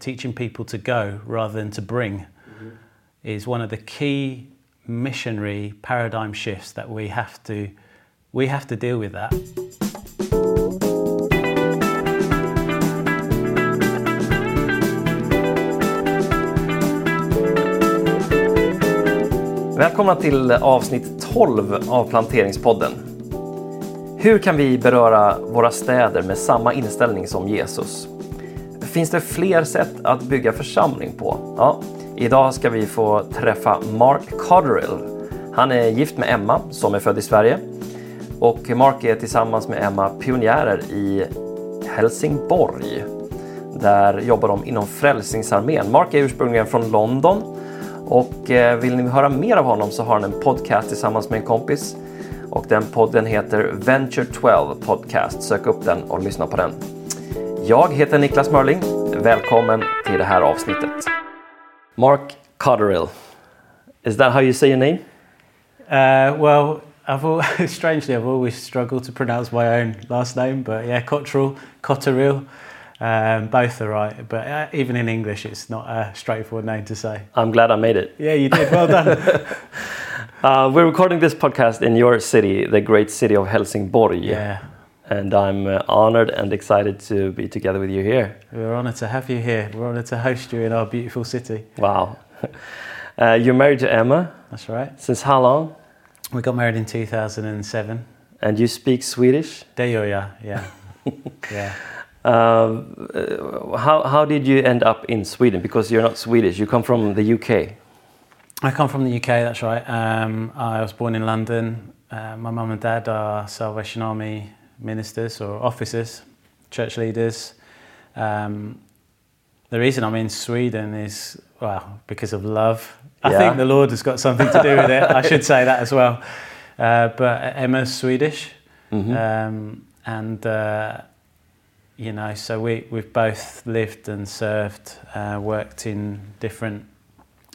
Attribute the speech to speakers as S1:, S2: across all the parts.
S1: teaching people to go rather than to bring mm-hmm. is one of the key missionary paradigm shifts that we have to we have to deal with that.
S2: Välkomna till avsnitt 12 av Planteringspodden. Hur kan vi beröra våra städer med samma inställning som Jesus? Finns det fler sätt att bygga församling på? Ja, idag ska vi få träffa Mark Cotterill. Han är gift med Emma som är född i Sverige och Mark är tillsammans med Emma pionjärer i Helsingborg. Där jobbar de inom Frälsningsarmén. Mark är ursprungligen från London och eh, vill ni höra mer av honom så har han en podcast tillsammans med en kompis och den podden heter Venture 12 Podcast. Sök upp den och lyssna på den. Jag heter Niklas Mörling. Välkommen till det här avsnittet. Mark Cotterill. Is that how you say your name?
S1: Uh, well, I've strangely I've always struggled to pronounce my own last name, but yeah, Cotterill, Cotterill, um, both are right. But uh, even in English, it's not a straightforward name to say.
S2: I'm glad I made it.
S1: Yeah, you did. Well done.
S2: Uh, we're recording this podcast in your city, the great city of Helsingborg.
S1: yeah,
S2: And I'm uh, honored and excited to be together with you here.
S1: we're honoured to have you here. We're honoured to host you in our beautiful city.
S2: Wow. Uh, you're married to Emma
S1: That's right.
S2: since how long?
S1: We got married in 2007.
S2: And you speak Swedish.
S1: Det gör jag, yeah. yeah.
S2: Um, uh, how, how did you end up in Sweden? Because you're not Swedish, you come from the UK.
S1: I come from the UK, that's right. Um, I was born in London. Uh, my mum and dad are Salvation Army ministers or officers, church leaders. Um, the reason I'm in Sweden is, well, because of love. I
S2: Yeah.
S1: think the Lord has got something to do with it. I should say that as well. Uh, but Emma's Swedish.
S2: Mhm.
S1: Um, and, uh, you know, so we, we've both lived and served, uh, worked in different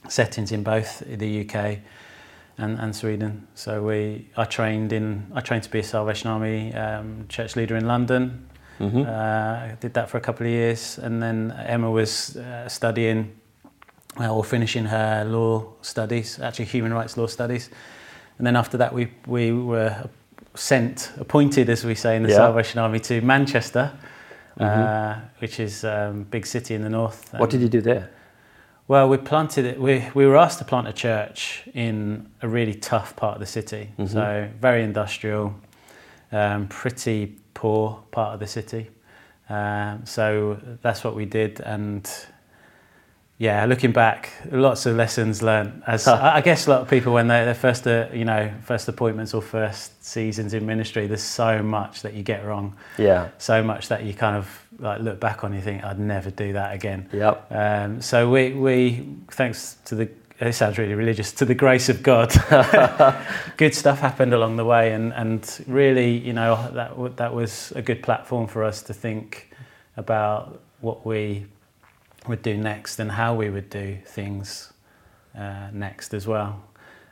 S1: settings in both the UK and, and Sweden. So we, I trained in, I trained to be a Salvation Army um, church leader in London.
S2: Mhm.
S1: Uh, I did that for a couple of years, and then Emma was uh, studying uh, or finishing her law studies, actually human rights law studies. And then after that, we we were sent, appointed, as we say in the
S2: Yeah.
S1: Salvation Army, to Manchester,
S2: Mhm.
S1: uh, which is a um, big city in the north.
S2: What did you do there?
S1: Well, we planted it. We, we were asked to plant a church in a really tough part of the city.
S2: Mhm.
S1: So, very industrial, um, pretty poor part of the city. Um, so, that's what we did. And yeah, looking back, lots of lessons learned. As I I guess a lot of people, when they, their first, uh, you know, first appointments or first seasons in ministry, there's so much that you get wrong,
S2: Yeah.
S1: so much that you kind of like look back on, and you think, I'd never do that again.
S2: Yep.
S1: Um, so we, we, thanks to the, it sounds really religious, to the grace of God, good stuff happened along the way, and, and really, you know, that that was a good platform for us to think about what we would do next and how we would do things uh, next as well.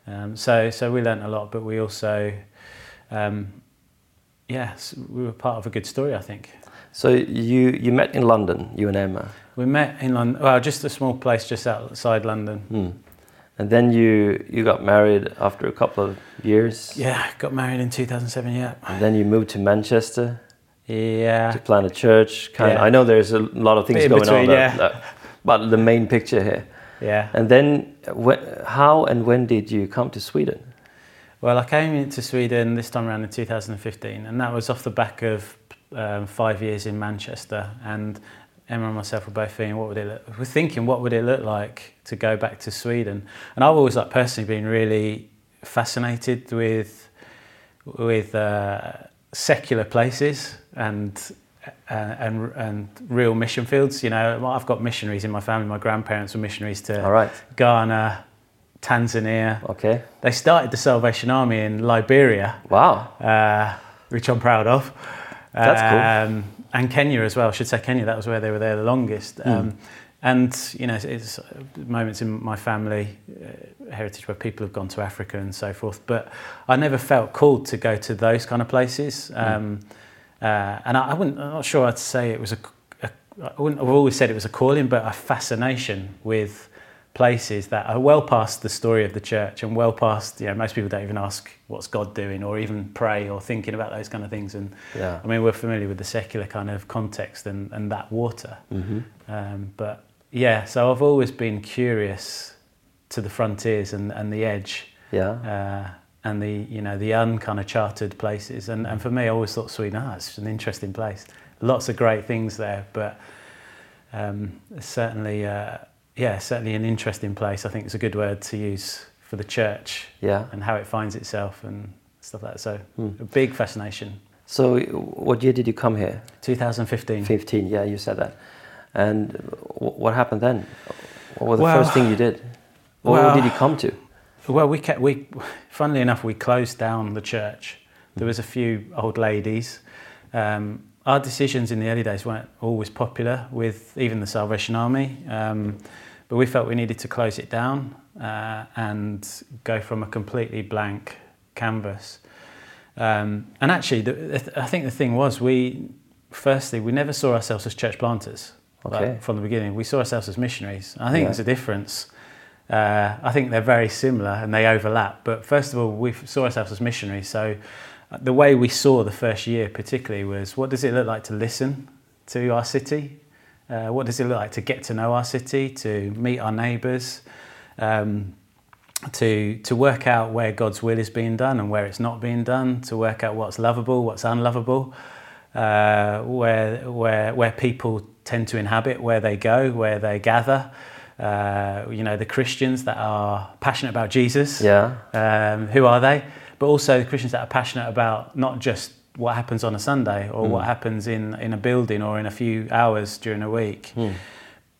S1: Um, so so we learnt a lot, but we also, um, yes, we were part of a good story, I think.
S2: So you, you met in London, you and Emma.
S1: We met in London, well, just a small place just outside London.
S2: Hmm. And then you, you got married after a couple of years.
S1: Yeah, got married in 2007, yeah.
S2: And then you moved to Manchester
S1: Yeah.
S2: to plant a church. Kind
S1: Yeah.
S2: I know there's a lot of things
S1: in
S2: going
S1: between,
S2: on.
S1: yeah.
S2: that- that- but the main picture here.
S1: Yeah.
S2: And then, wh- how and when did you come to Sweden?
S1: Well, I came into Sweden this time around in 2015, and that was off the back of um, five years in Manchester. And Emma and myself were both thinking, what would it look, we're thinking, what would it look like to go back to Sweden? And I've always, like, personally been really fascinated with with uh, secular places and uh, and and real mission fields. You know, I've got missionaries in my family. My grandparents were missionaries to
S2: All right.
S1: Ghana, Tanzania.
S2: Okay.
S1: They started the Salvation Army in Liberia,
S2: Wow.
S1: uh, which I'm proud of.
S2: That's cool.
S1: Um, and Kenya as well. I should say Kenya. That was where they were there the longest.
S2: Hmm.
S1: Um, and you know, it's, it's moments in my family uh, heritage where people have gone to Africa and so forth. But I never felt called to go to those kind of places.
S2: Hmm.
S1: Um, uh, and I, I wouldn't. I'm not sure I'd say it was a, a I wouldn't, I've always said it was a calling, but a fascination with places that are well past the story of the church and well past, you know, most people don't even ask what's God doing or even pray or thinking about those kind of things. And
S2: Yeah.
S1: I mean, we're familiar with the secular kind of context and, and that water.
S2: Mm-hmm.
S1: Um, but yeah, so I've always been curious to the frontiers and, and the edge
S2: Yeah.
S1: uh, and the you know the unkind of chartered places. And, and for me, I always thought Sweden, ah, it's an interesting place. Lots of great things there, but um, certainly, uh, yeah, certainly an interesting place. I think it's a good word to use for the church
S2: Yeah.
S1: and how it finds itself and stuff like that. So
S2: Hmm.
S1: a big fascination.
S2: So, what year did you come here?
S1: 2015.
S2: 15. Yeah, you said that. And what happened then? What was the
S1: Well-
S2: first thing you did? What
S1: well-
S2: did you come to?
S1: Well, we kept we, funnily enough, we closed down the church. There was a few old ladies. Um, our decisions in the early days weren't always popular with even the Salvation Army, um, but we felt we needed to close it down uh, and go from a completely blank canvas. Um, and actually, the, I think the thing was we, firstly, we never saw ourselves as church planters like, from the beginning. We saw ourselves as missionaries. I think
S2: Yeah.
S1: there's a difference. Uh, I think they're very similar and they overlap. But first of all, we saw ourselves as missionaries. So uh, the way we saw the first year, particularly, was what does it look like to listen to our city? Uh, what does it look like to get to know our city, to meet our neighbours, um, to to work out where God's will is being done and where it's not being done, to work out what's lovable, what's unlovable, uh, where where where people tend to inhabit, where they go, where they gather. Uh, you know, the Christians that are passionate about Jesus.
S2: Yeah.
S1: Um, who are they? But also the Christians that are passionate about not just what happens on a Sunday or what happens in, in a building or in a few hours during a week.
S2: Hmm.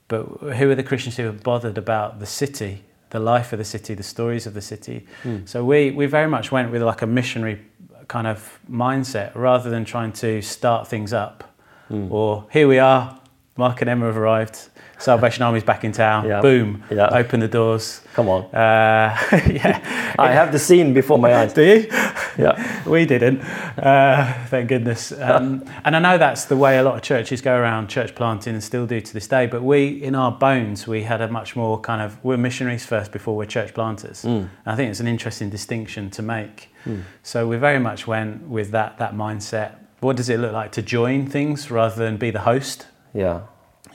S1: But who are the Christians who are bothered about the city, the life of the city, the stories of the city?
S2: Hmm.
S1: So we, we very much went with like a missionary kind of mindset rather than trying to start things up.
S2: Hmm.
S1: Or here we are, Mark and Emma have arrived, Salvation Army's back in town, boom, open the doors.
S2: Come on.
S1: Uh, yeah.
S2: I have the scene before my eyes.
S1: Do you?
S2: Yeah.
S1: we didn't, uh, thank goodness. Um, and I know that's the way a lot of churches go around church planting and still do to this day. But we, in our bones, we had a much more kind of we're missionaries first before we're church planters.
S2: Mm.
S1: And I think it's an interesting distinction to make. So we very much went with that that mindset. What does it look like to join things rather than be the host?
S2: Yeah.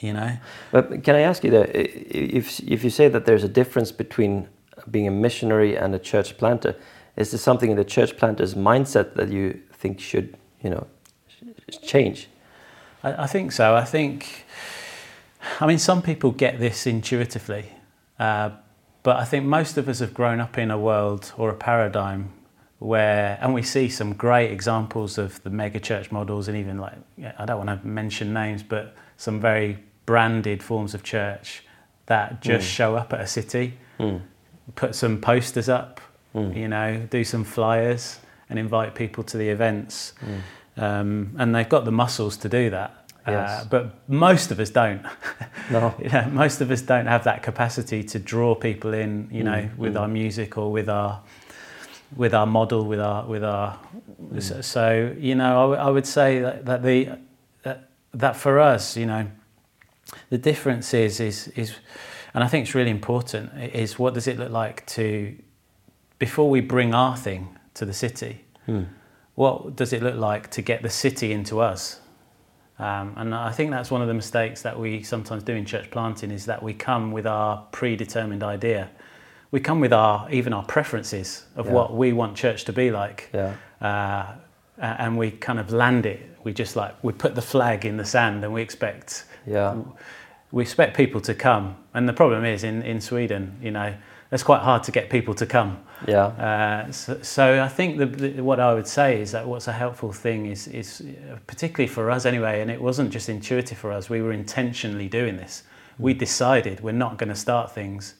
S1: You know.
S2: But can I ask you that if if you say that there's a difference between being a missionary and a church planter, is there something in the church planter's mindset that you think should you know change?
S1: I, I think so. I think, I mean, some people get this intuitively, uh, but I think most of us have grown up in a world or a paradigm where, and we see some great examples of the mega church models, and even like, I don't want to mention names, but some very branded forms of church that just show up at a city,
S2: Mm.
S1: put some posters up,
S2: Mm.
S1: you know, do some flyers and invite people to the events.
S2: Mm.
S1: Um, and they've got the muscles to do that. Uh, but most of us don't.
S2: No.
S1: you know, most of us don't have that capacity to draw people in, you know,
S2: Mm,
S1: with
S2: mm.
S1: our music or with our with our model, with our with our.
S2: Mm.
S1: So, so, you know, I, w- I would say that, that the that, that for us, you know, the difference is is is, and I think it's really important. Is what does it look like to before we bring our thing to the city?
S2: Mm.
S1: what does it look like to get the city into us? Um, and I think that's one of the mistakes that we sometimes do in church planting is that we come with our predetermined idea. We come with our even our preferences of
S2: Yeah.
S1: what we want church to be like,
S2: Yeah.
S1: uh, a- and we kind of land it. We just like we put the flag in the sand and we expect
S2: Yeah.
S1: we expect people to come. And the problem is in, in Sweden, you know, it's quite hard to get people to come.
S2: Yeah.
S1: Uh, so, so I think the, the, what I would say is that what's a helpful thing is, is uh, particularly for us anyway, and it wasn't just intuitive for us. We were intentionally doing this. We decided we're not going to start things.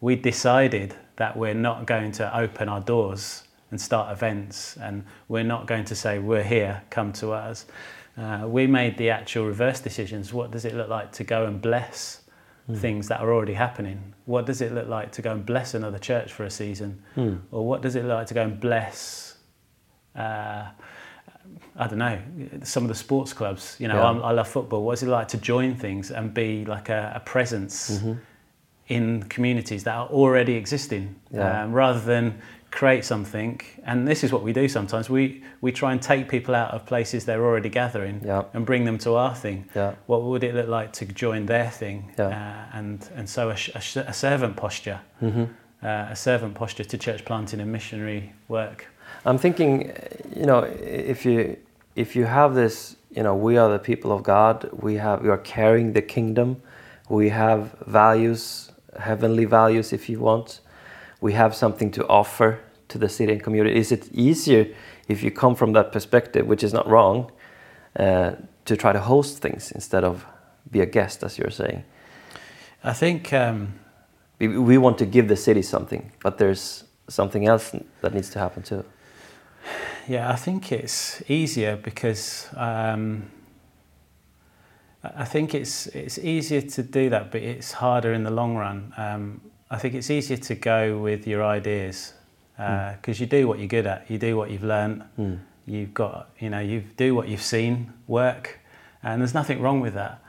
S1: We decided that we're not going to open our doors and start events, and we're not going to say we're here, come to us. Uh, we made the actual reverse decisions. What does it look like to go and bless things that are already happening? What does it look like to go and bless another church for a season?
S2: Mm.
S1: Or what does it look like to go and bless uh, I don't know, some of the sports clubs. You know,
S2: Yeah.
S1: I'm, I love football. What's it like to join things and be like a, a presence
S2: Mm-hmm.
S1: in communities that are already existing,
S2: Yeah.
S1: um, rather than create something? And this is what we do sometimes. We we try and take people out of places they're already gathering
S2: Yeah.
S1: and bring them to our thing.
S2: Yeah.
S1: What would it look like to join their thing?
S2: Yeah.
S1: Uh, and and so a, a, a servant posture,
S2: Mm-hmm.
S1: uh, a servant posture to church planting and missionary work.
S2: I'm thinking, you know, if you if you have this, you know, we are the people of God. We have we are carrying the kingdom. We have values, heavenly values, if you want. We have something to offer to the city and community. Is it easier if you come from that perspective, which is not wrong, uh, to try to host things instead of be a guest, as you're saying?
S1: I think. Um,
S2: We, we want to give the city something, but there's something else that needs to happen too.
S1: Yeah, I think it's easier because um, I I think it's it's easier to do that, but it's harder in the long run. Um, I think it's easier to go with your ideas because you do what you're good at, you do what you've learned,
S2: Mm.
S1: you've got you know you do what you've seen work, and there's nothing wrong with that.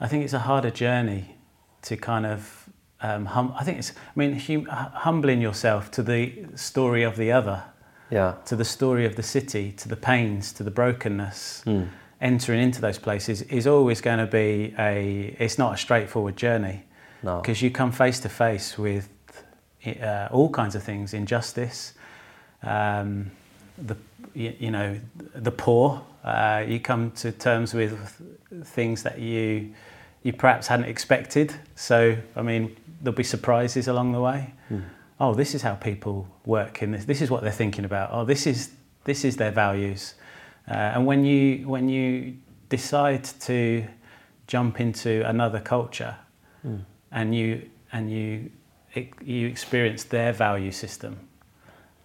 S1: I think it's a harder journey to kind of um, hum- I think it's I mean hum- humbling yourself to the story of the other
S2: Yeah.
S1: to the story of the city, to the pains, to the brokenness,
S2: Mm.
S1: entering into those places is always going to be a. It's not a straightforward journey
S2: No.
S1: because you come face to face with uh, all kinds of things: injustice, um, the you, you know the poor. Uh, you come to terms with things that you you perhaps hadn't expected. So I mean, there'll be surprises along the way. Oh, this is how people work in this. This is what they're thinking about. Oh, this is this is their values. Uh, and when you when you decide to jump into another culture, and you and you you experience their value system,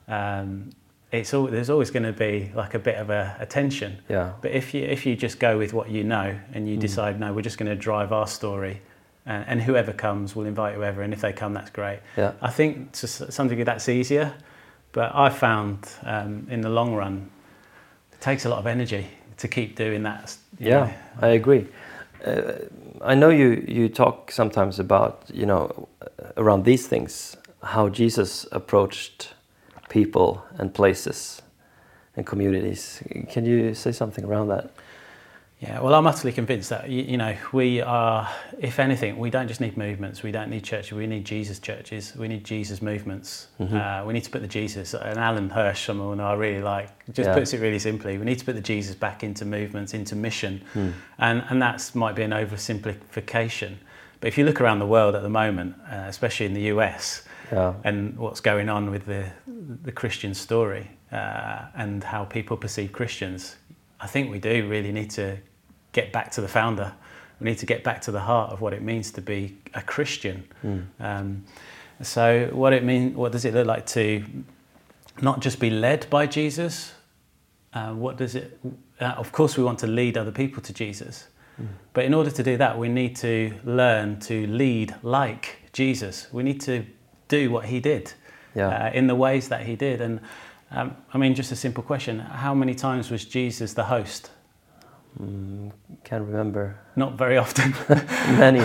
S1: um, it's all, there's always going to be like a bit of a, a tension.
S2: Yeah.
S1: But if you if you just go with what you know and you decide no, we're just going to drive our story, and, and whoever comes, we'll invite whoever, and if they come, that's great.
S2: Yeah.
S1: I think to some degree that's easier, but I found um, in the long run, it takes a lot of energy to keep doing that. you
S2: Yeah,
S1: know.
S2: I agree. Uh, I know you, you talk sometimes about, you know, around these things, how Jesus approached people and places and communities. Can you say something around that?
S1: Yeah, well, I'm utterly convinced that you, you know we are, if anything, we don't just need movements. We don't need churches. We need Jesus churches. We need Jesus movements. Uh, we need to put the Jesus. And Alan Hirsch, someone I really like, just
S2: Yeah.
S1: puts it really simply. We need to put the Jesus back into movements, into mission, and and that might be an oversimplification. But if you look around the world at the moment, uh, especially in the US,
S2: Yeah.
S1: and what's going on with the the Christian story uh, and how people perceive Christians, I think we do really need to get back to the founder. We need to get back to the heart of what it means to be a Christian. Um, so, what it mean? What does it look like to not just be led by Jesus? Uh, what does it? Uh, of course, we want to lead other people to Jesus, but in order to do that, we need to learn to lead like Jesus. We need to do what he did
S2: Yeah.
S1: uh, in the ways that he did. And um, I mean, just a simple question: How many times was Jesus the host?
S2: Can't remember.
S1: Not very often.
S2: Many,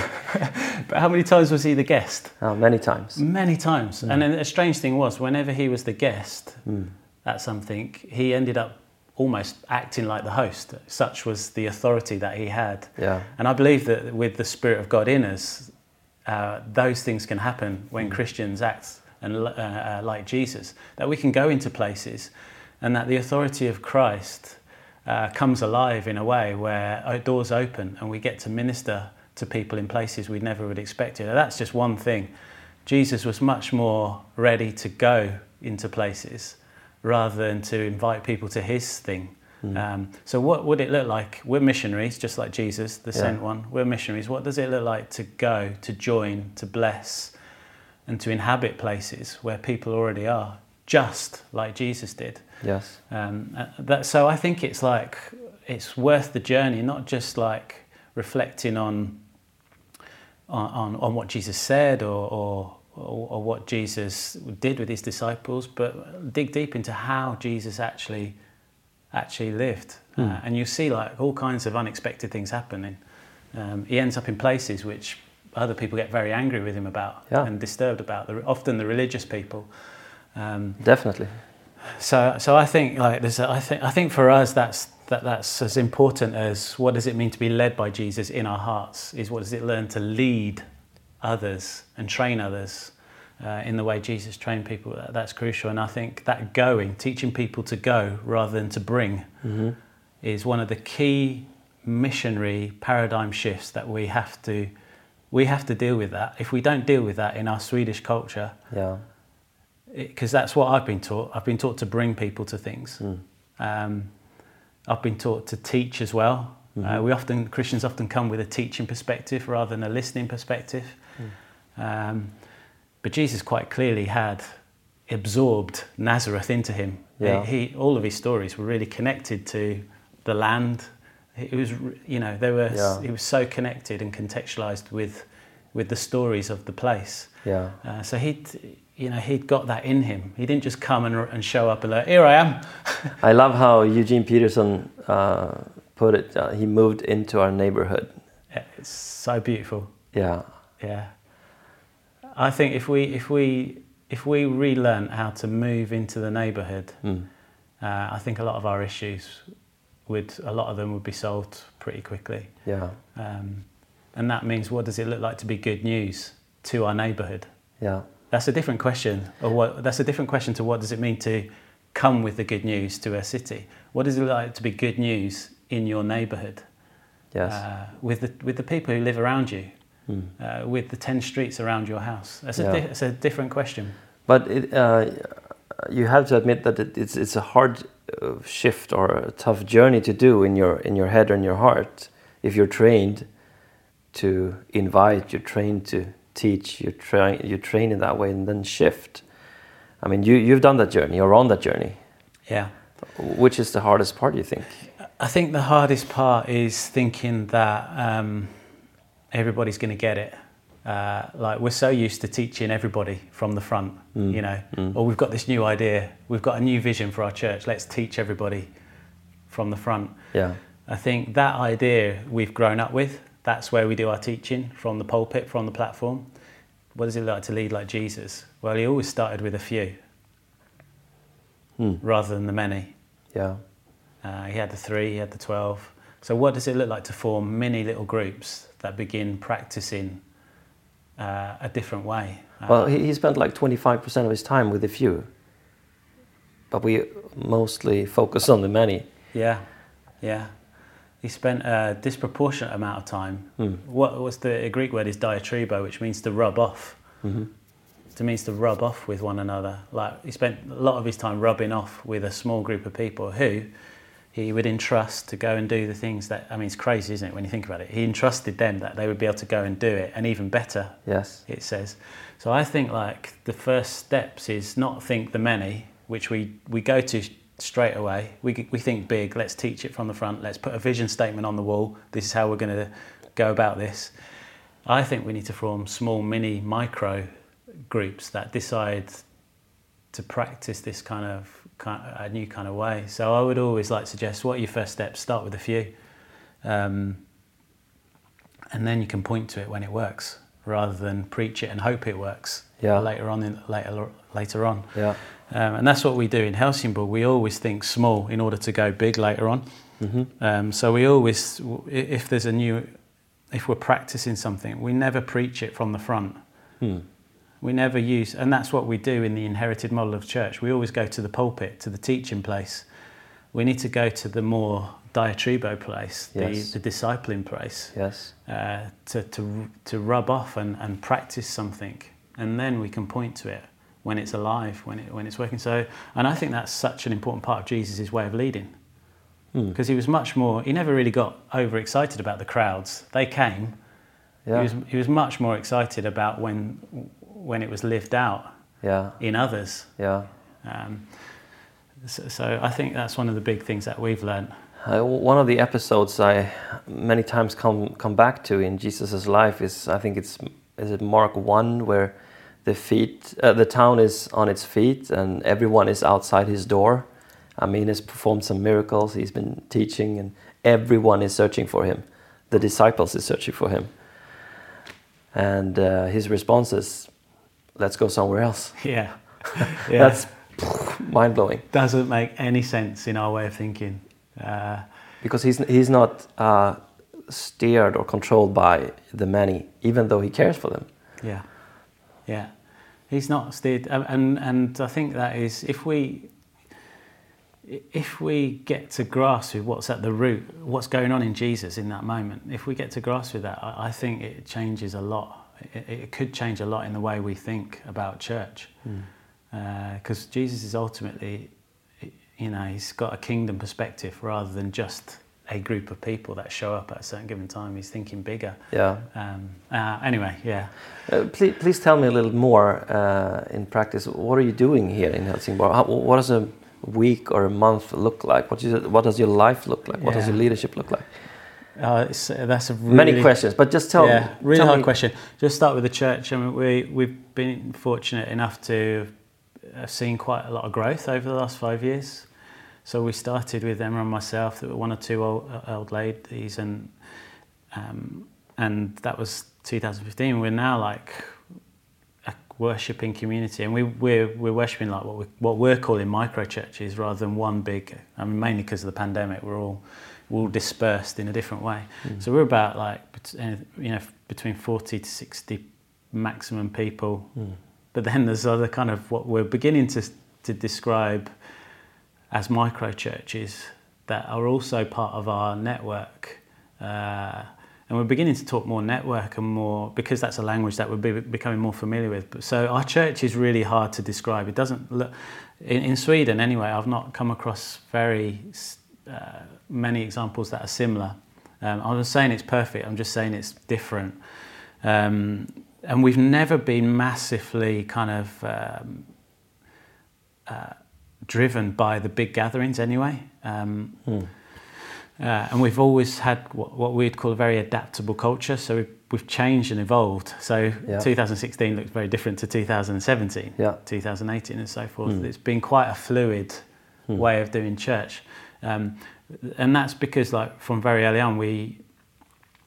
S1: but how many times was he the guest?
S2: uh, many times.
S1: Many times. And then a strange thing was, whenever he was the guest at something, he ended up almost acting like the host. Such was the authority that he had.
S2: Yeah.
S1: And I believe that with the Spirit of God in us, uh, those things can happen when Christians act and uh, uh, like Jesus. That we can go into places, and that the authority of Christ uh, comes alive in a way where uh, doors open and we get to minister to people in places we never would expect. Now, that's just one thing. Jesus was much more ready to go into places rather than to invite people to his thing. Um, so, what would it look like? We're missionaries, just like Jesus, the
S2: Yeah.
S1: sent one. We're missionaries. What does it look like to go, to join, to bless, and to inhabit places where people already are, just like Jesus did?
S2: Yes.
S1: Um, uh, that, so I think it's like it's worth the journey, not just like reflecting on on, on, what Jesus said or, or or what Jesus did with his disciples, but dig deep into how Jesus actually actually lived. Uh, and you see like all kinds of unexpected things happening. Um, he ends up in places which other people get very angry with him about
S2: Yeah.
S1: and disturbed about. The, often the religious people. Um,
S2: Definitely.
S1: So, so I think like there's, a, I think I think for us that's that that's as important as what does it mean to be led by Jesus in our hearts is what does it learn to lead others and train others uh, in the way Jesus trained people. That, that's crucial, and I think that going, teaching people to go rather than to bring, is one of the key missionary paradigm shifts that we have to we have to deal with. That if we don't deal with that in our Swedish culture,
S2: Yeah.
S1: Because that's what I've been taught. I've been taught to bring people to things. Um, I've been taught to teach as well. Uh, we often Christians often come with a teaching perspective rather than a listening perspective. Um, but Jesus quite clearly had absorbed Nazareth into him.
S2: Yeah.
S1: He, he, all of his stories were really connected to the land. It was, you know, they were.
S2: Yeah.
S1: He was so connected and contextualized with, with the stories of the place.
S2: Yeah.
S1: Uh, so he'd, you know, he'd got that in him. He didn't just come and, and show up and like, here I am.
S2: I love how Eugene Peterson uh, put it. Uh, he moved into our neighborhood.
S1: Yeah, it's so beautiful.
S2: Yeah.
S1: Yeah. I think if we if we if we relearn how to move into the neighbourhood,
S2: Mm.
S1: uh, I think a lot of our issues would a lot of them would be solved pretty quickly.
S2: Yeah.
S1: Um, and that means what does it look like to be good news to our neighbourhood?
S2: Yeah.
S1: That's a different question. Or what? That's a different question to what does it mean to come with the good news to a city? What is it like to be good news in your neighbourhood
S2: Yes.
S1: uh, with the with the people who live around you,
S2: Mm.
S1: uh, with the ten streets around your house? That's a di- it's a different question.
S2: But it, uh, you have to admit that it, it's it's a hard uh, shift or a tough journey to do in your in your head and your heart if you're trained to invite, you're trained to teach, you train you train in that way and then shift. I mean, you you've done that journey. You're on that journey.
S1: Yeah.
S2: Which is the hardest part? You think?
S1: I think the hardest part is thinking that um, everybody's going to get it. Uh, like we're so used to teaching everybody from the front, you know, or we've got this new idea, we've got a new vision for our church. Let's teach everybody from the front.
S2: Yeah.
S1: I think that idea we've grown up with. That's where we do our teaching from the pulpit, from the platform. What does it look like to lead like Jesus? Well, he always started with a few
S2: Hmm.
S1: rather than the many.
S2: Yeah.
S1: Uh, he had the three, he had the 12. So, what does it look like to form many little groups that begin practicing uh, a different way? Uh,
S2: Well, he, he spent like 25% of his time with a few, but we mostly focus on the many.
S1: yeah, yeah. He spent a disproportionate amount of time.
S2: Hmm.
S1: What was the Greek word is diatribo, which means to rub off.
S2: Mhm.
S1: It means to rub off with one another. Like he spent a lot of his time rubbing off with a small group of people who he would entrust to go and do the things that I mean it's crazy, isn't it, when you think about it? He entrusted them that they would be able to go and do it, and even better,
S2: Yes.
S1: it says. So I think like the first steps is not think the many, which we, we go to straight away. We, we think big, let's teach it from the front, let's put a vision statement on the wall. This is how we're going to go about this. I think we need to form small, mini, micro groups that decide to practice this kind of kind a new kind of way. So I would always like suggest what are your first steps? Start with a few. Um, and then you can point to it when it works rather than preach it and hope it works
S2: Yeah.
S1: later on in, later later on
S2: Yeah.
S1: Um, and that's what we do in Helsingborg we always think small in order to go big later on
S2: hmm
S1: um, so we always if there's a new if we're practicing something we never preach it from the front
S2: Hmm.
S1: we never use and that's what we do in the inherited model of church we always go to the pulpit to the teaching place we need to go to the more diatribo place
S2: Yes.
S1: the, the discipling place
S2: Yes.
S1: uh, to, to, to rub off and, and practice something. And then we can point to it when it's alive, when, it, when it's working. So, and I think that's such an important part of Jesus' way of leading.
S2: Hmm.
S1: Because he was much more, he never really got overexcited about the crowds. They came.
S2: Yeah.
S1: He, was, he was much more excited about when, when it was lived out
S2: Yeah.
S1: in others.
S2: Yeah.
S1: Um, so, so I think that's one of the big things that we've learned.
S2: Uh, one of the episodes I many times come come back to in Jesus's life is I think it's is it Mark one where the feet uh, the town is on its feet and everyone is outside his door, I mean, he's performed some miracles. He's been teaching, and everyone is searching for him. The disciples is searching for him, and uh, his response is, "Let's go somewhere else."
S1: Yeah. yeah.
S2: That's mind blowing.
S1: doesn't make any sense in our way of thinking. Uh,
S2: because he's he's not uh, steered or controlled by the many, even though he cares for them.
S1: yeah, yeah. He's not steered, and and, and I think that is if we if we get to grasp with what's at the root, what's going on in Jesus in that moment, if we get to grasp with that, I, I think it changes a lot. It, it could change a lot in the way we think about church, hmm. uh, because Jesus is ultimately, you know, he's got a kingdom perspective rather than just a group of people that show up at a certain given time. He's thinking bigger.
S2: Yeah.
S1: Um, uh, anyway, yeah.
S2: Uh, please, please tell me a little more uh, in practice. What are you doing here in Helsingborg? How, what does a week or a month look like? What, is what does your life look like? What does your leadership look like?
S1: Uh, it's, uh, that's a really,
S2: Many questions, but just tell
S1: yeah, really
S2: tell
S1: hard
S2: me-
S1: question. Just start with the church. I mean, we we've been fortunate enough to have seen quite a lot of growth over the last five years. So we started with Emma and myself. There were one or two old, old ladies, and um, and that was 2015. We're now like a worshipping community, and we we're we're worshipping like what we what we're calling micro churches rather than one big. I mean, mainly because of the pandemic, we're all we're all dispersed in a different way. So we're about like uh, you know between 40 to 60 maximum people. But then there's other kind of what we're beginning to to describe as micro churches that are also part of our network. Uh, and we're beginning to talk more network and more because that's a language that we're be, becoming more familiar with. So our church is really hard to describe. It doesn't look in, in Sweden anyway. I've not come across very uh, many examples that are similar. Um, I'm not saying it's perfect. I'm just saying it's different. Um, and we've never been massively kind of um, uh, driven by the big gatherings anyway. Um, uh, and we've always had what, what we'd call a very adaptable culture. So we've, we've changed and evolved. So
S2: Yeah.
S1: 2016 looks very different to 2017,
S2: Yeah.
S1: 2018, and so forth. It's been quite a fluid way of doing church, um, and that's because, like from very early on, we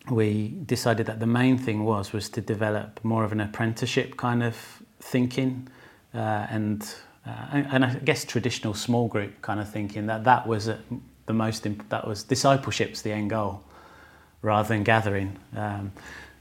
S1: we decided that the main thing was was to develop more of an apprenticeship kind of thinking uh, and, uh, and and I guess traditional small group kind of thinking that that was the most imp- that was discipleship's the end goal rather than gathering. Um,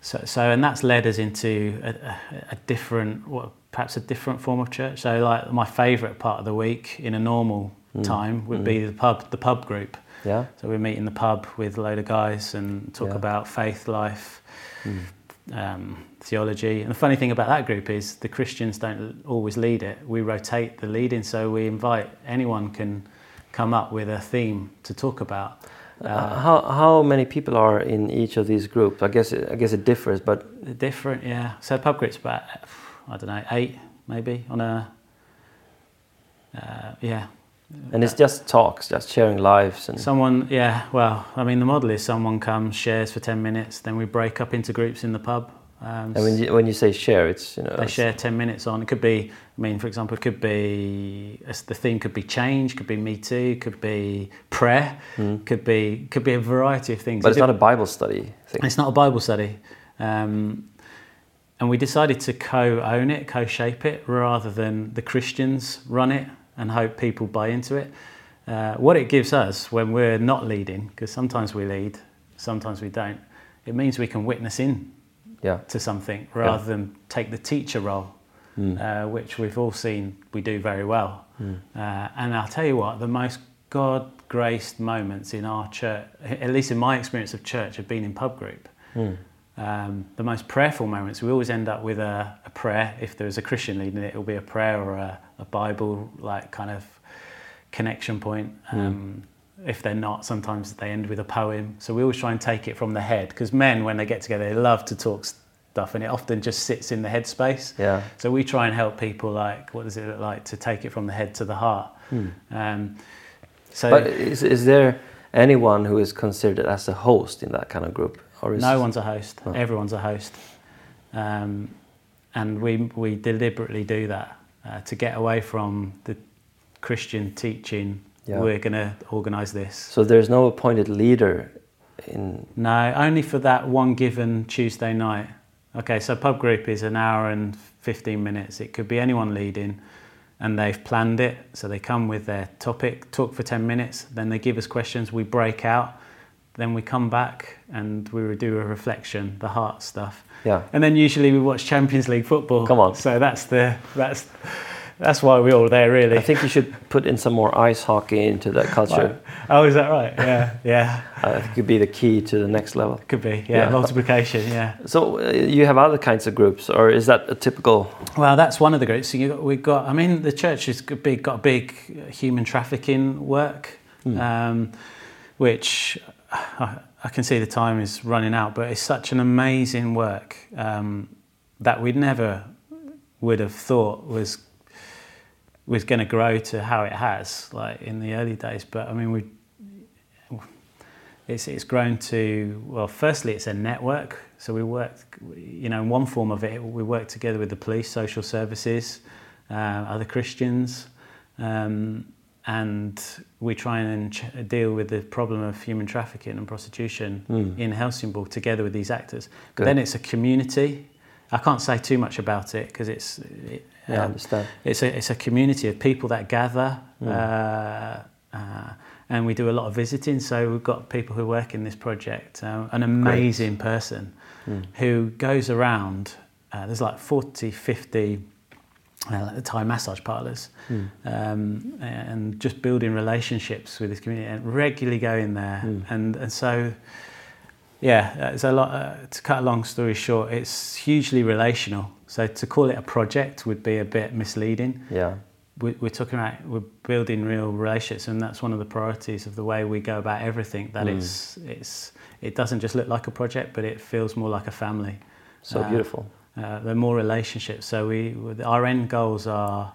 S1: so, so and that's led us into a, a, a different, what, perhaps a different form of church. So, like my favourite part of the week in a normal time would be the pub, the pub group.
S2: Yeah.
S1: So we meet in the pub with a load of guys and talk
S2: Yeah.
S1: about faith, life, um, theology. And the funny thing about that group is the Christians don't always lead it. We rotate the leading, so we invite anyone can come up with a theme to talk about.
S2: Uh, how how many people are in each of these groups? I guess I guess it differs, but
S1: Different, yeah. So pub group's about I don't know eight maybe on a uh, yeah.
S2: And it's just talks, just sharing lives and
S1: Someone, yeah. Well, I mean, the model is someone comes, shares for ten minutes, then we break up into groups in the pub. Um,
S2: and when you, when you say share, it's you know
S1: they share 10 minutes on it could be i mean for example it could be the theme could be change could be me too could be prayer could be could be a variety of things
S2: but
S1: It
S2: it's not a Bible study thing.
S1: it's not a bible study um, and we decided to co-own it co-shape it rather than the christians run it and hope people buy into it uh, what it gives us when we're not leading because sometimes we lead sometimes we don't it means we can witness in
S2: Yeah.
S1: to something rather than take the teacher role, uh, which we've all seen we do very well. Uh, and I'll tell you what, the most God graced moments in our church, at least in my experience of church, have been in pub group. Um, the most prayerful moments, we always end up with a, a prayer. If there's a Christian leading it, it'll be a prayer or a, a Bible like kind of connection point. Um, If they're not, sometimes they end with a poem. So we always try and take it from the head because men, when they get together, they love to talk stuff and it often just sits in the head space.
S2: Yeah.
S1: So we try and help people like, what does it look like to take it from the head to the heart? Um, so
S2: But is, is there anyone who is considered as a host in that kind of group? Or is
S1: No one's a host.
S2: Oh.
S1: Everyone's a host, um, and we we deliberately do that uh, to get away from the Christian teaching
S2: Yeah.
S1: we're going to organise this.
S2: So there's no appointed leader in.
S1: No, only for that one given Tuesday night. Okay, so pub group is an hour and 15 minutes. It could be anyone leading, and they've planned it. So they come with their topic, talk for 10 minutes, then they give us questions, we break out, then we come back and we would do a reflection, the heart stuff.
S2: Yeah.
S1: And then usually we watch Champions League football.
S2: Come on.
S1: So that's the that's that's why we're all there really.
S2: I think you should put in some more ice hockey into that culture.
S1: Oh, is that right? Yeah, yeah.
S2: I think it could be the key to the next level.
S1: Could be. Yeah,
S2: Yeah.
S1: multiplication. Yeah.
S2: So uh, you have other kinds of groups, or is that a typical?
S1: Well, that's one of the groups. So you got, we've got. I mean, the church has got big, got a big human trafficking work, um, which I, can see the time is running out. But it's such an amazing work um, that we never would have thought was was going to grow to how it has, like in the early days. But I mean, we it's, it's grown to well firstly it's a network so we work you know in one form of it we work together with the police social services uh, other christians um, and we try and ch- deal with the problem of human trafficking and prostitution in helsingborg together with these actors.
S2: Good.
S1: then it's a community. I can't say too much about it because it's it,
S2: Yeah, I
S1: um,
S2: understand.
S1: it's a, it's a community of people that gather uh, uh, and we do a lot of visiting. So we've got people who work in this project uh, an amazing person who goes around uh, there's like 40 50 uh, Thai massage parlours um, and just building relationships with this community and regularly going there and, and so yeah, it's a lot. Uh, to cut a long story short, it's hugely relational. So to call it a project would be a bit misleading.
S2: Yeah.
S1: We, we're talking about we're building real relationships, and that's one of the priorities of the way we go about everything. That it's it's it doesn't just look like a project, but it feels more like a family.
S2: So
S1: Uh,
S2: beautiful.
S1: Uh, they're more relationships. So we our end goals are.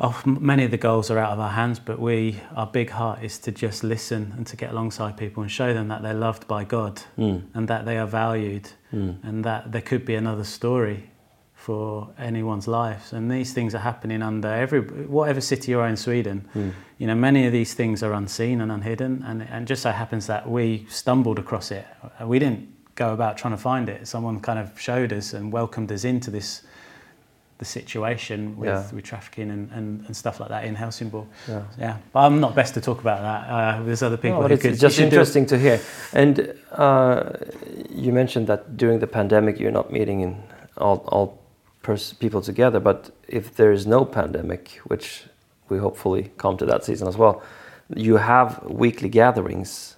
S1: Oh, many of the goals are out of our hands, but we our big heart is to just listen and to get alongside people and show them that they're loved by God
S2: Mm.
S1: and that they are valued and that there could be another story for anyone's lives. And these things are happening under every whatever city you are in Sweden. You know, many of these things are unseen and unhidden, and and just so happens that we stumbled across it. We didn't go about trying to find it. Someone kind of showed us and welcomed us into this the situation with,
S2: Yeah.
S1: with trafficking and, and, and stuff like that in Helsingborg.
S2: Yeah.
S1: Yeah, but I'm not best to talk about that. Uh, there's other people
S2: No, but it's
S1: could.
S2: just
S1: you should do-
S2: interesting to hear. And uh, you mentioned that during the pandemic you're not meeting in all, all people together, but if there is no pandemic, which we hopefully come to that season as well, you have weekly gatherings,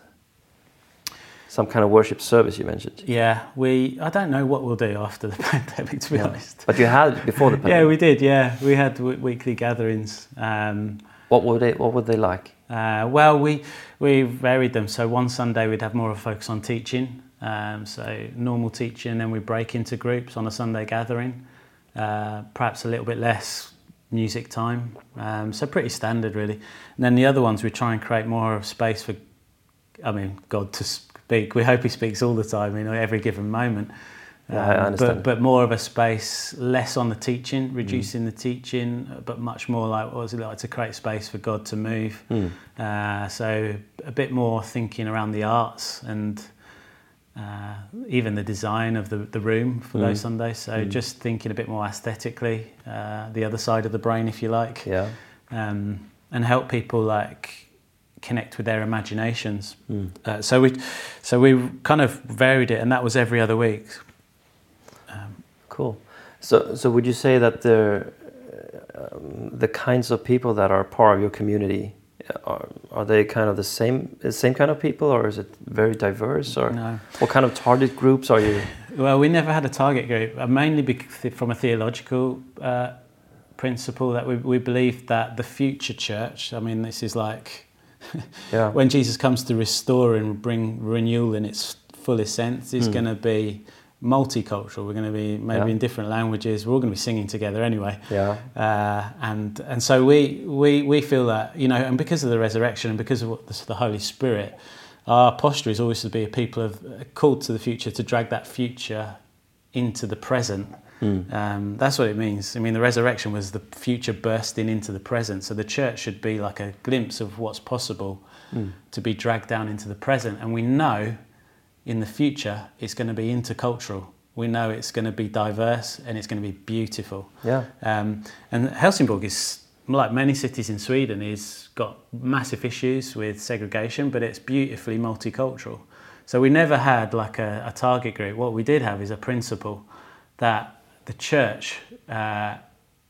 S2: some kind of worship service you mentioned.
S1: Yeah, we. I don't know what we'll do after the pandemic, to be honest.
S2: But you had it before the pandemic.
S1: Yeah, we did. Yeah, we had w- weekly gatherings. Um,
S2: What were they? What were they like?
S1: uh, well, we we varied them. So one Sunday we'd have more of a focus on teaching. Um, so normal teaching, then we break into groups on a Sunday gathering. Uh, perhaps a little bit less music time. Um, so pretty standard, really. And then the other ones we try and create more of space for. I mean, God to speak. We hope He speaks all the time, you know, every given moment.
S2: Yeah, I
S1: Um,
S2: understand.
S1: But, but more of a space, less on the teaching, reducing the teaching, but much more like what was it like to create space for God to move. Uh, so a bit more thinking around the arts and uh, even the design of the, the room for those Sundays. So just thinking a bit more aesthetically, uh, the other side of the brain, if you like
S2: Yeah.
S1: um, and help people like connect with their imaginations. Uh, so we, so we kind of varied it, and that was every other week.
S2: Cool. So, so would you say that the um, the kinds of people that are part of your community uh, are, are they kind of the same same kind of people, or is it very diverse? Or
S1: No.
S2: what kind of target groups are you?
S1: Well, we never had a target group, uh, mainly from a theological uh, principle that we, we believe that the future church. I mean, this is like
S2: Yeah.
S1: when Jesus comes to restore and bring renewal in its fullest sense, is going to be multicultural. We're going to be maybe
S2: Yeah.
S1: in different languages. We're all going to be singing together anyway.
S2: Yeah.
S1: Uh, and and so we, we we feel that you know, and because of the resurrection and because of what the, the Holy Spirit, our posture is always to be a people of called to the future to drag that future into the present. Um, that's what it means. I mean, the resurrection was the future bursting into the present. So the church should be like a glimpse of what's possible to be dragged down into the present. And we know in the future it's going to be intercultural. We know it's going to be diverse and it's going to be beautiful.
S2: Yeah.
S1: Um, and Helsingborg is like many cities in Sweden is got massive issues with segregation, but it's beautifully multicultural. So we never had like a, a target group. What we did have is a principle that the church uh,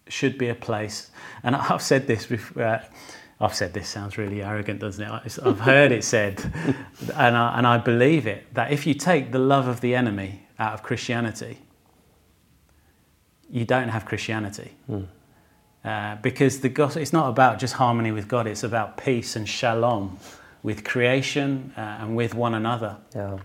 S1: should be a place. And I've said this before. Uh, I've said this sounds really arrogant, doesn't it? I've heard it said, and I, and I believe it, that if you take the love of the enemy out of Christianity, you don't have Christianity. Uh, because the gospel, it's not about just harmony with God, it's about peace and shalom with creation uh, and with one another.
S2: Yeah.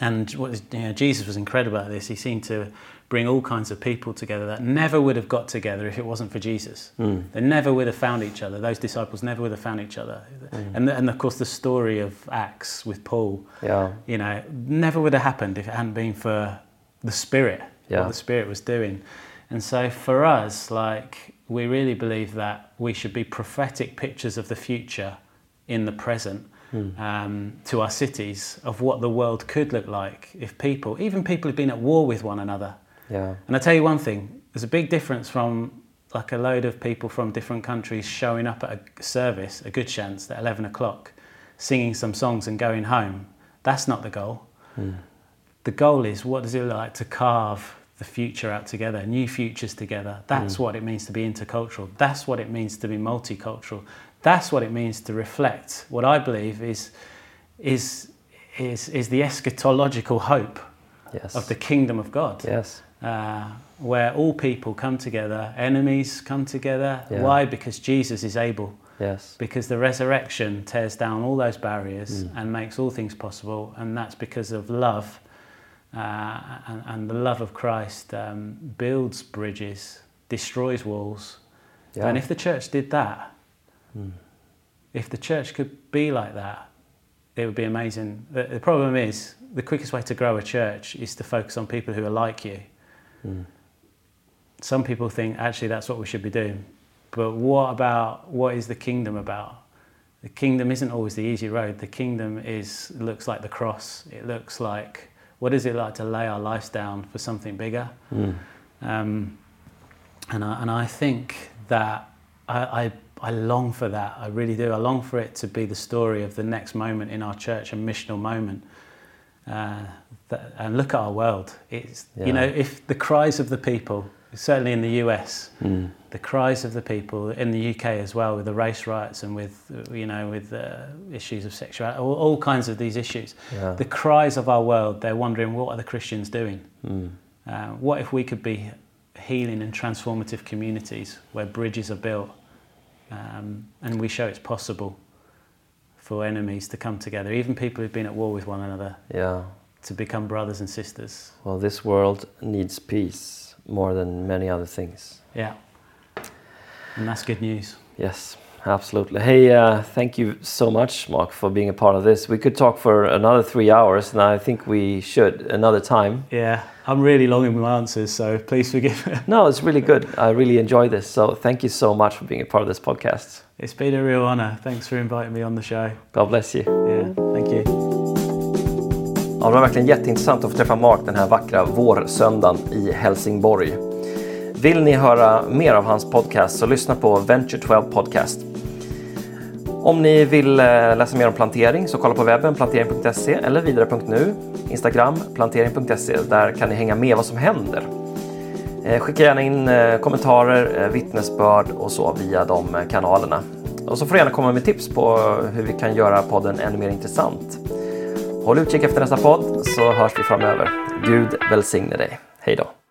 S1: And what you know, Jesus was incredible at this. He seemed to bring all kinds of people together that never would have got together if it wasn't for Jesus. Hmm. They never would have found each other. Those disciples never would have found each other. Hmm. And, and of course, the story of Acts with Paul,
S2: Yeah.
S1: you know, never would have happened if it hadn't been for the Spirit,
S2: Yeah.
S1: what the Spirit was doing. And so for us, like, we really believe that we should be prophetic pictures of the future in the present hmm. um, to our cities of what the world could look like if people, even people who've been at war with one another.
S2: Yeah.
S1: And I tell you one thing, there's a big difference from like a load of people from different countries showing up at a service, a good chance, at 11 o'clock, singing some songs and going home. That's not the goal. Hmm. The goal is what does it look like to carve the future out together, new futures together. That's hmm. what it means to be intercultural. That's what it means to be multicultural. That's what it means to reflect what I believe is, is, is, is the eschatological hope
S2: Yes.
S1: of the kingdom of God
S2: Yes.
S1: Uh, where all people come together, enemies come together.
S2: Yeah.
S1: Why? Because Jesus is able.
S2: Yes.
S1: Because the resurrection tears down all those barriers and makes all things possible, and that's because of love. Uh, and, and the love of Christ um, builds bridges, destroys walls.
S2: Yeah.
S1: And if the church did that, if the church could be like that, it would be amazing. The, the problem is, the quickest way to grow a church is to focus on people who are like you. Some people think actually that's what we should be doing. But what about what is the kingdom about? The kingdom isn't always the easy road. The kingdom is looks like the cross. It looks like what is it like to lay our lives down for something bigger? Um, and I, and I think that I, I, I long for that. I really do. I long for it to be the story of the next moment in our church, a missional moment. Uh, that, and look at our world. It's
S2: Yeah.
S1: you know if the cries of the people, certainly in the US, the cries of the people in the UK as well, with the race riots and with you know with uh, issues of sexuality, all, all kinds of these issues.
S2: Yeah.
S1: The cries of our world. They're wondering what are the Christians doing. Uh, what if we could be healing and transformative communities where bridges are built um, and we show it's possible for enemies to come together, even people who've been at war with one another,
S2: Yeah.
S1: to become brothers and sisters.
S2: Well, this world needs peace more than many other things.
S1: Yeah. And that's good news.
S2: Yes, absolutely. Hey, uh, thank you so much, Mark, for being a part of this. We could talk for another three hours, and I think we should another time.
S1: Yeah, I'm really long in my answers, so please forgive me.
S2: No, it's really good. I really enjoy this. So thank you so much for being a part of this podcast.
S1: It's been a real honour. Thanks for inviting me on the show.
S2: God bless you.
S1: Yeah, thank you.
S2: Ja, det var verkligen jätteintressant att få träffa Mark den här vackra vårsöndagen i Helsingborg. Vill ni höra mer av hans podcast så lyssna på Venture 12 Podcast. Om ni vill eh, läsa mer om plantering så kolla på webben plantering.se eller vidare.nu, Instagram plantering.se. Där kan ni hänga med vad som händer. Eh, skicka gärna in eh, kommentarer, vittnesbörd och så via de kanalerna. Och så får du gärna komma med tips på hur vi kan göra podden ännu mer intressant. Håll utkik efter nästa podd så hörs vi framöver. Gud välsigne dig. Hej då!